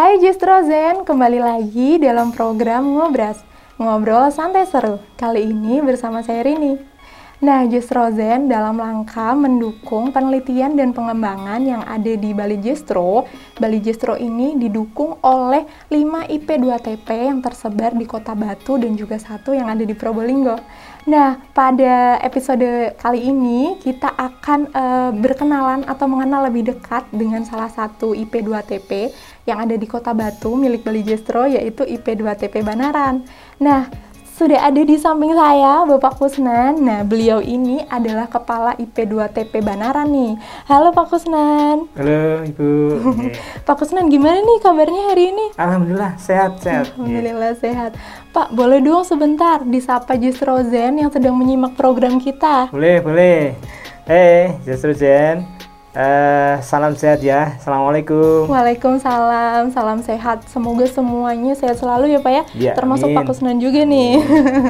Hai Justro Zen, kembali lagi dalam program Ngobras, ngobrol santai seru. Kali ini bersama saya Rini. Nah, Zen dalam rangka mendukung penelitian dan pengembangan yang ada di Bali Justro, Bali Justro ini didukung oleh 5 IP2TP yang tersebar di Kota Batu dan juga satu yang ada di Probolinggo. Nah, pada episode kali ini kita akan uh, berkenalan atau mengenal lebih dekat dengan salah satu IP2TP yang ada di Kota Batu milik Bali Jestro yaitu IP2TP Banaran. Nah, sudah ada di samping saya Bapak Kusnan. Nah, beliau ini adalah kepala IP2TP Banaran nih. Halo Pak Kusnan. Halo Ibu. Pak Kusnan gimana nih kabarnya hari ini? Alhamdulillah sehat sehat. Alhamdulillah sehat. Pak, boleh dong sebentar disapa Justru Zen yang sedang menyimak program kita? Boleh, boleh. Hei, Justru Zen. Uh, salam sehat ya. Assalamualaikum. Waalaikumsalam. Salam sehat. Semoga semuanya sehat selalu ya Pak ya. ya Termasuk amin. Pak Kusnan juga nih.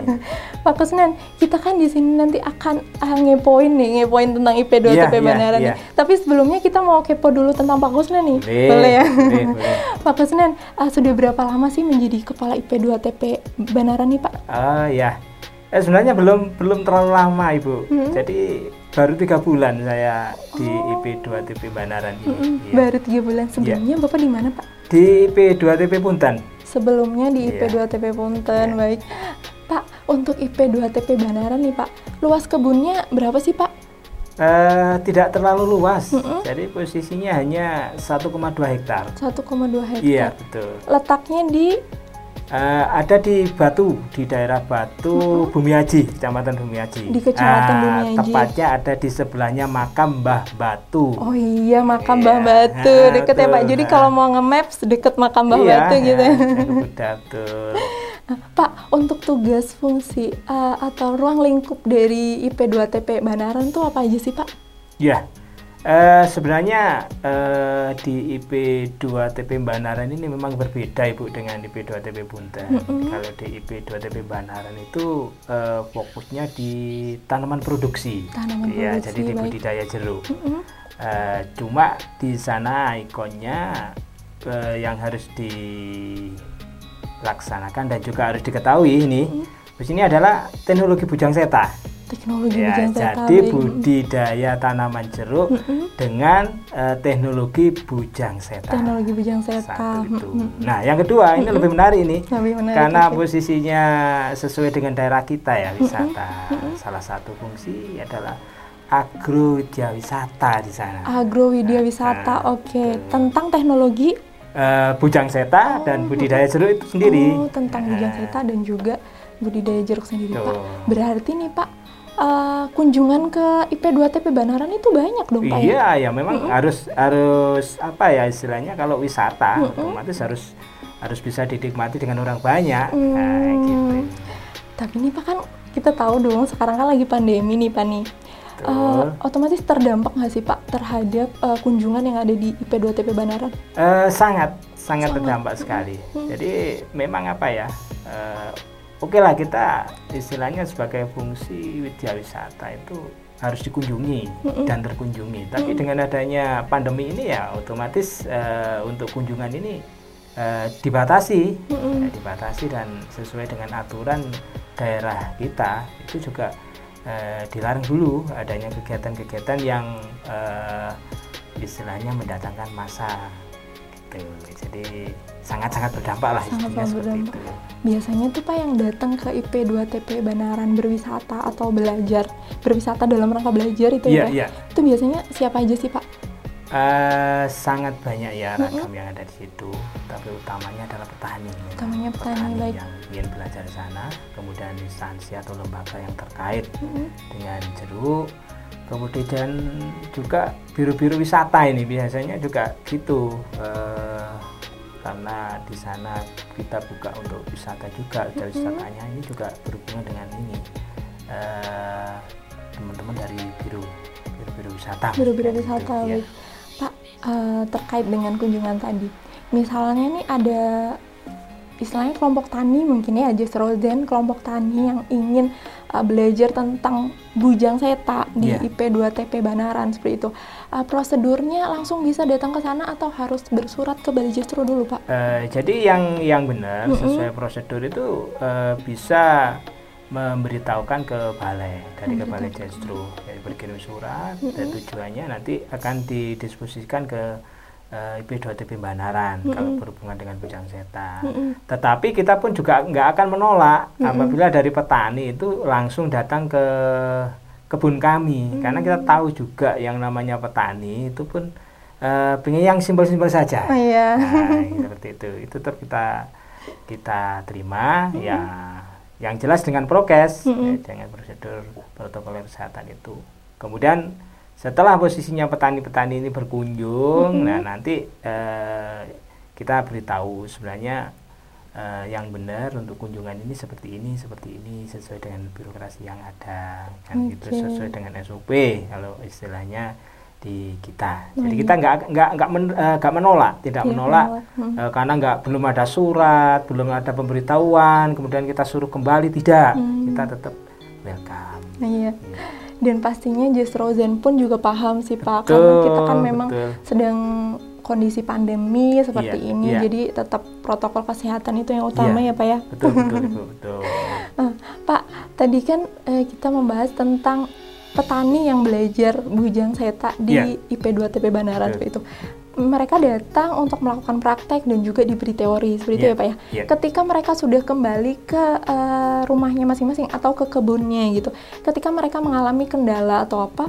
Pak Kusnan, kita kan di sini nanti akan uh, ngepoin nih, ngepoin tentang IP2TP ya, Banaran ya, ya. Tapi sebelumnya kita mau kepo dulu tentang Pak Kusnan nih. Boleh, boleh ya? Boleh, boleh. Pak Kusnan, uh, sudah berapa lama sih menjadi kepala IP2TP Banaran nih Pak? Ah uh, ya. Eh, sebenarnya belum belum terlalu lama Ibu. Hmm. Jadi baru tiga bulan saya di Oh. IP 2 TP Banaran ini. Mm-mm, Iya. Baru tiga bulan sebelumnya Bapak di mana Pak? Di IP 2 TP Punten. Sebelumnya di IP Iya. 2 TP Punten, Iya. baik. Pak, untuk IP 2 TP Banaran nih Pak, luas kebunnya berapa sih Pak? Eh, tidak terlalu luas. Mm-mm. Jadi posisinya hanya 1,2 hektar. 1,2 hektar. Iya, betul. Letaknya di Eh, ada di Batu, di daerah Batu, Bumi Haji, Kecamatan Bumi Haji. Di Kecamatan Ah, Bumi Haji. Tepatnya ada di sebelahnya makam Mbah Batu. Oh iya, makam Iya. Mbah Batu. Ah, Deket ya Pak. Jadi kalau mau nge-maps deket makam Mbah iya, Batu gitu. ya, udah betul. Nah, Pak, untuk tugas fungsi uh, atau ruang lingkup dari IP 2 TP Banaran tuh apa aja sih Pak? Ya, eh, sebenarnya eh, di IP 2 TP Banaran ini memang berbeda Ibu dengan IP 2 TP Punten. Mm-mm. Kalau di IP 2 TP Banaran itu eh, fokusnya di tanaman produksi. Tanaman Iya, produksi, jadi di budidaya jeruk. Mm-mm. Eh, cuma di sana ikonnya eh, yang harus dilaksanakan dan juga harus diketahui ini di sini adalah teknologi bujang seta. Teknologi Ya, jadi baik. budidaya tanaman jeruk Mm-mm. dengan eh, teknologi bujang seta. Teknologi bujang seta. Satu itu. Mm-mm. Nah, yang kedua ini lebih menarik ini Lebih menarik, karena posisinya sesuai dengan daerah kita ya wisata. Salah satu fungsi adalah agrodya wisata di sana. Agrowidya wisata, Nah, oke. betul. Tentang teknologi Eh, bujang seta dan budidaya jeruk itu sendiri. oh, tentang bujang seta dan juga budidaya jeruk sendiri, Betul. Pak. Berarti nih, Pak, eh, kunjungan ke IP 2 TP Banaran itu banyak dong, Pak ya? Iya, ya memang harus harus apa ya istilahnya kalau wisata otomatis harus harus bisa dinikmati dengan orang banyak. Nah, Hmm. gitu. Tapi nih Pak kan kita tahu dong sekarang kan lagi pandemi nih Pak nih. Eh, otomatis terdampak nggak sih Pak terhadap eh, kunjungan yang ada di IP 2 TP Banaran? Eh, sangat sangat terdampak sekali. Jadi memang apa ya? Oke lah kita istilahnya sebagai fungsi widya wisata itu harus dikunjungi dan terkunjungi. Tapi dengan adanya pandemi ini ya otomatis eh, untuk kunjungan ini eh, dibatasi, Ya, dibatasi dan sesuai dengan aturan daerah kita itu juga eh, dilarang dulu adanya kegiatan-kegiatan yang eh, istilahnya mendatangkan masa gitu. Jadi sangat-sangat berdampak lah Sangat seperti berdampak. itu. Biasanya tuh Pak yang datang ke IP 2 TP Banaran berwisata atau belajar, berwisata dalam rangka belajar itu ya Iya, Pak? iya. Itu biasanya siapa aja sih Pak? Eh, sangat banyak ya ragam yang ada di situ, tapi utamanya adalah petani. Utamanya petani, baik. yang ingin belajar di sana, kemudian instansi atau lembaga yang terkait dengan jeruk, kemudian juga biru-biru wisata ini biasanya juga gitu, eh, karena di sana kita buka untuk wisata juga, dan wisatanya ini juga berhubungan dengan ini eh, teman-teman dari biru biru-biru wisata. Biru-biru Gitu, wisata, ya. Pak, eh, terkait dengan kunjungan tadi, misalnya nih ada istilahnya kelompok tani mungkin ya, Just Rosen, kelompok tani yang ingin uh, belajar tentang bujang seta di Iya. IP 2 TP Banaran seperti itu. Uh, prosedurnya langsung bisa datang ke sana atau harus bersurat ke Bali Justru dulu, Pak? Eh, jadi yang yang benar Mm-mm. sesuai prosedur itu eh, bisa memberitahukan ke balai dari ke balai justru jadi berkirim surat dan tujuannya nanti akan didiskusikan ke eh, IP 2 TP Banaran kalau berhubungan dengan bujang seta. Mm-mm. Tetapi kita pun juga nggak akan menolak apabila dari petani itu langsung datang ke kebun kami karena kita tahu juga yang namanya petani itu pun eh, pengen yang simpel-simpel saja. Oh iya. Nah, seperti itu. Itu tetap kita kita terima ya yang jelas dengan prokes, Mm-mm. ya, dengan prosedur protokol kesehatan itu. Kemudian setelah posisinya petani-petani ini berkunjung, nah nanti eh, kita beritahu sebenarnya eh, yang benar untuk kunjungan ini seperti ini, seperti ini sesuai dengan birokrasi yang ada, kan gitu Oke. sesuai dengan SOP kalau istilahnya di kita. Jadi kita nggak nggak nggak men- nggak menolak, tidak Tidak menolak hmm. eh, karena nggak belum ada surat, belum ada pemberitahuan, kemudian kita suruh kembali tidak, Hmm. kita tetap welcome. Iya. Iya. Dan pastinya Just Rosen pun juga paham sih Pak, Betul, karena kita kan memang betul. sedang kondisi pandemi seperti Iya, ini, iya. jadi tetap protokol kesehatan itu yang utama Iya. ya Pak ya. Betul betul Ibu, betul. Eh, Pak, tadi kan eh, kita membahas tentang petani yang belajar bujang seta di Iya. IP 2 TP Betul. seperti itu. Mereka datang untuk melakukan praktek dan juga diberi teori seperti itu Iya, ya Pak ya. iya. Ketika mereka sudah kembali ke eh, rumahnya masing-masing atau ke kebunnya gitu, ketika mereka mengalami kendala atau apa,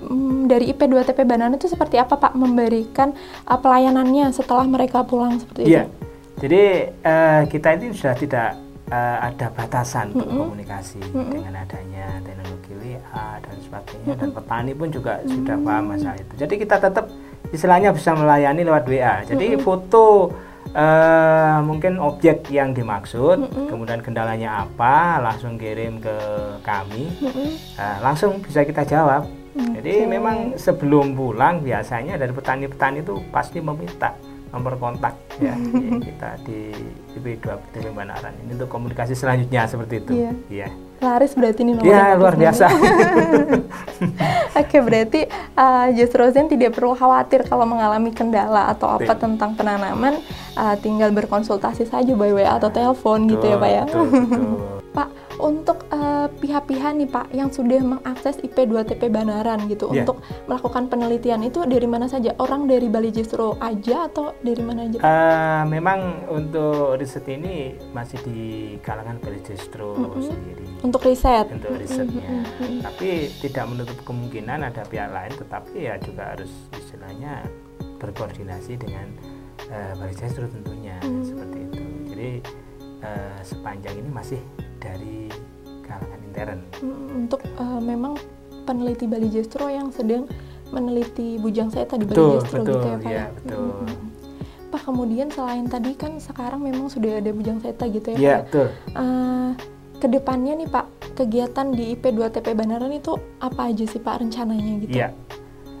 mm, dari IP 2 TP Banaran itu seperti apa Pak memberikan eh, pelayanannya setelah mereka pulang seperti Iya. itu? Jadi eh, kita ini sudah tidak eh, ada batasan untuk Mm-mm. komunikasi Mm-mm. dengan adanya teknologi WA dan sebagainya dan petani pun juga sudah paham masalah itu. Jadi kita tetap istilahnya bisa melayani lewat WA. Jadi foto eh, mungkin objek yang dimaksud, Mm-mm. kemudian kendalanya apa, langsung kirim ke kami. Mm-mm. Nah, langsung bisa kita jawab. Oke. Jadi memang sebelum pulang biasanya dari petani-petani itu pasti meminta nomor kontak ya di- kita di IP2 TP Banaran ini untuk komunikasi selanjutnya seperti itu. Iya. Iya. Laris berarti ini nomor Iya, kontak luar biasa. Oke, berarti uh, Just Rosen tidak perlu khawatir kalau mengalami kendala atau apa Betul. tentang penanaman, uh, tinggal berkonsultasi saja by WA atau telepon gitu ya Pak ya. Betul, betul. Pak, untuk uh, pihak-pihak nih Pak yang sudah mengakses IP 2 TP Banaran gitu Iya. untuk melakukan penelitian itu dari mana saja? Orang dari Bali Justru aja atau dari mana aja? Pak? Eh, memang untuk riset ini masih di kalangan Bali Justru Mm-mm. sendiri Untuk riset. untuk risetnya. Mm-mm. Tapi tidak menutup kemungkinan ada pihak lain, tetapi ya juga harus istilahnya berkoordinasi dengan eh, Bali Justru tentunya Mm. seperti itu. Jadi eh, sepanjang ini masih dari kalangan intern. Untuk uh, memang peneliti Bali Justru yang sedang meneliti bujang saya tadi Bali Justru betul, gitu ya Pak ya, ya. betul. Mm, mm, mm. Pak kemudian selain tadi kan sekarang memang sudah ada bujang seta gitu ya Pak. Iya, ya. betul. Eh, ke depannya nih Pak kegiatan di IP 2 TP Banaran itu apa aja sih Pak rencananya gitu? Iya.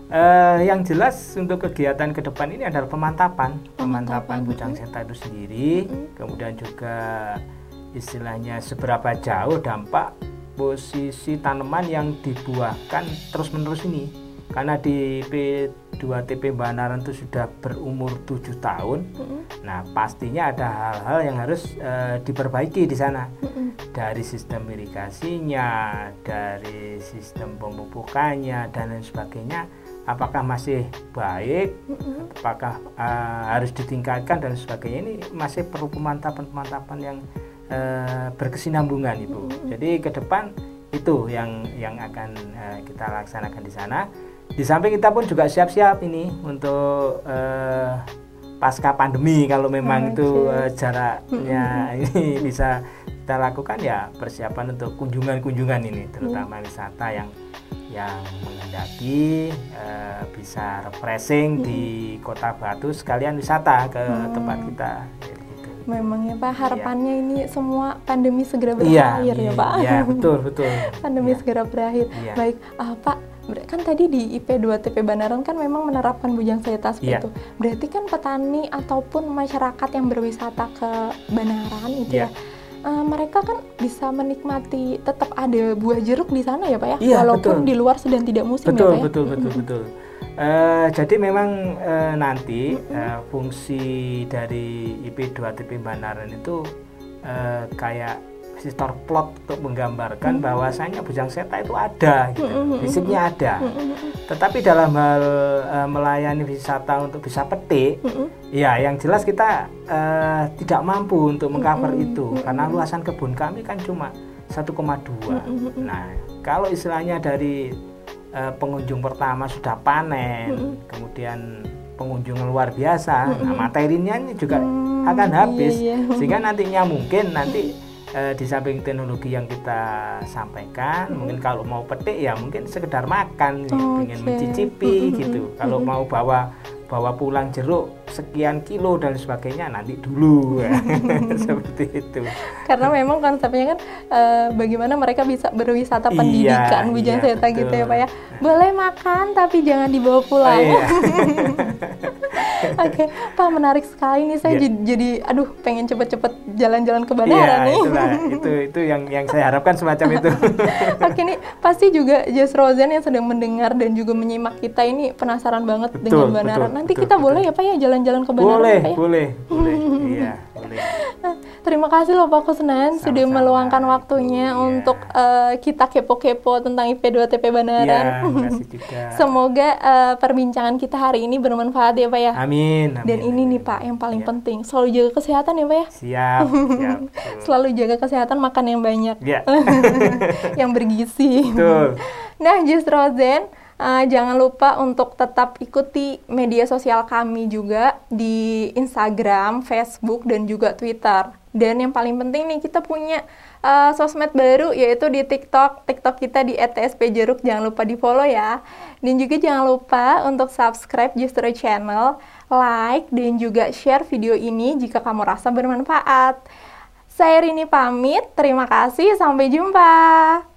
Eh, yang jelas untuk kegiatan ke depan ini adalah pemantapan, Pemantapan, pemantapan bujang seta itu sendiri, Mm. kemudian juga istilahnya seberapa jauh dampak posisi tanaman yang dibuahkan terus-menerus ini. Karena di P2TP Banaran itu sudah berumur 7 tahun. Mm-mm, Nah, pastinya ada hal-hal yang harus eh, diperbaiki di sana mm-mm, dari sistem irigasinya, dari sistem pemupukannya dan lain sebagainya. Apakah masih baik? Apakah eh, harus ditingkatkan dan sebagainya? Ini masih perlu pemantapan-pemantapan yang eh, berkesinambungan, ibu. Jadi ke depan itu yang yang akan eh, kita laksanakan di sana. Di samping kita pun juga siap-siap ini untuk eh, pasca pandemi kalau memang itu Oke. eh, jaraknya ini bisa kita lakukan ya persiapan untuk kunjungan-kunjungan ini terutama wisata yang yang menghendaki eh, bisa refreshing di kota Batu sekalian wisata ke tempat kita. Memang ya Pak harapannya ini semua pandemi segera Iya, berakhir ya Pak. Iya, betul, betul. pandemi Iya. segera berakhir. Iya. Baik, ah, Pak, kan tadi di IP 2 TP Banaran kan memang menerapkan bujang seta seperti Iya. itu. Berarti kan petani ataupun masyarakat yang berwisata ke Banaran itu Iya. ya, uh, mereka kan bisa menikmati tetap ada buah jeruk di sana ya pak ya, iya, walaupun betul. di luar sedang tidak musim betul, ya pak betul, ya. betul betul betul uh, jadi memang uh, nanti uh, fungsi dari IP 2 TP Banaran itu uh, kayak visitor plot untuk menggambarkan bahwasanya bujang seta itu ada gitu. fisiknya ada. Tetapi dalam hal uh, melayani wisata untuk bisa petik ya yang jelas kita uh, tidak mampu untuk mengcover itu. Karena luasan kebun kami kan cuma 1,2 nah kalau istilahnya dari uh, pengunjung pertama sudah panen kemudian pengunjung luar biasa nah materinya juga akan habis iya, iya. sehingga nantinya mungkin nanti eh, di samping teknologi yang kita sampaikan, mungkin kalau mau petik ya mungkin sekedar makan, Oke. ingin mencicipi gitu. Kalau mau bawa bawa pulang jeruk sekian kilo dan sebagainya nanti dulu seperti itu. karena memang konsepnya kan eh, bagaimana mereka bisa berwisata Iya, pendidikan Bujang iya, Seta gitu ya pak ya boleh makan tapi jangan dibawa pulang Oh, iya. Oke, Pak menarik sekali nih. Saya Iya. jadi, jadi, aduh, pengen cepet-cepet jalan-jalan ke Iya, Bandara nih. itulah itu itu yang yang saya harapkan semacam itu. Oke, nih pasti juga Just Rosen yang sedang mendengar dan juga menyimak kita ini penasaran banget Betul, dengan Bandara. betul, Nanti betul, kita betul. boleh ya Pak ya jalan-jalan ke Bandara boleh, ya, boleh, boleh. Iya, boleh. Terima kasih loh Pak Kusnan sudah Sama-sama. meluangkan waktunya Iya. untuk eh, kita kepo-kepo tentang IP2TP Iya, Banaran. makasih juga. Semoga eh, perbincangan kita hari ini bermanfaat ya Pak ya. Amin, amin. Dan ini amin. nih Pak yang paling Iya. penting, selalu jaga kesehatan ya Pak ya. Siap, siap. Selalu jaga kesehatan, makan yang banyak, Ya. yang bergizi. Betul. Nah, Just Rosen, uh, jangan lupa untuk tetap ikuti media sosial kami juga di Instagram, Facebook, dan juga Twitter. Dan yang paling penting nih, kita punya uh, sosmed baru yaitu di TikTok. TikTok kita di @tspjeruk, jangan lupa di follow ya. Dan juga jangan lupa untuk subscribe Justru Channel, like, dan juga share video ini jika kamu rasa bermanfaat. Saya Rini pamit, terima kasih, sampai jumpa.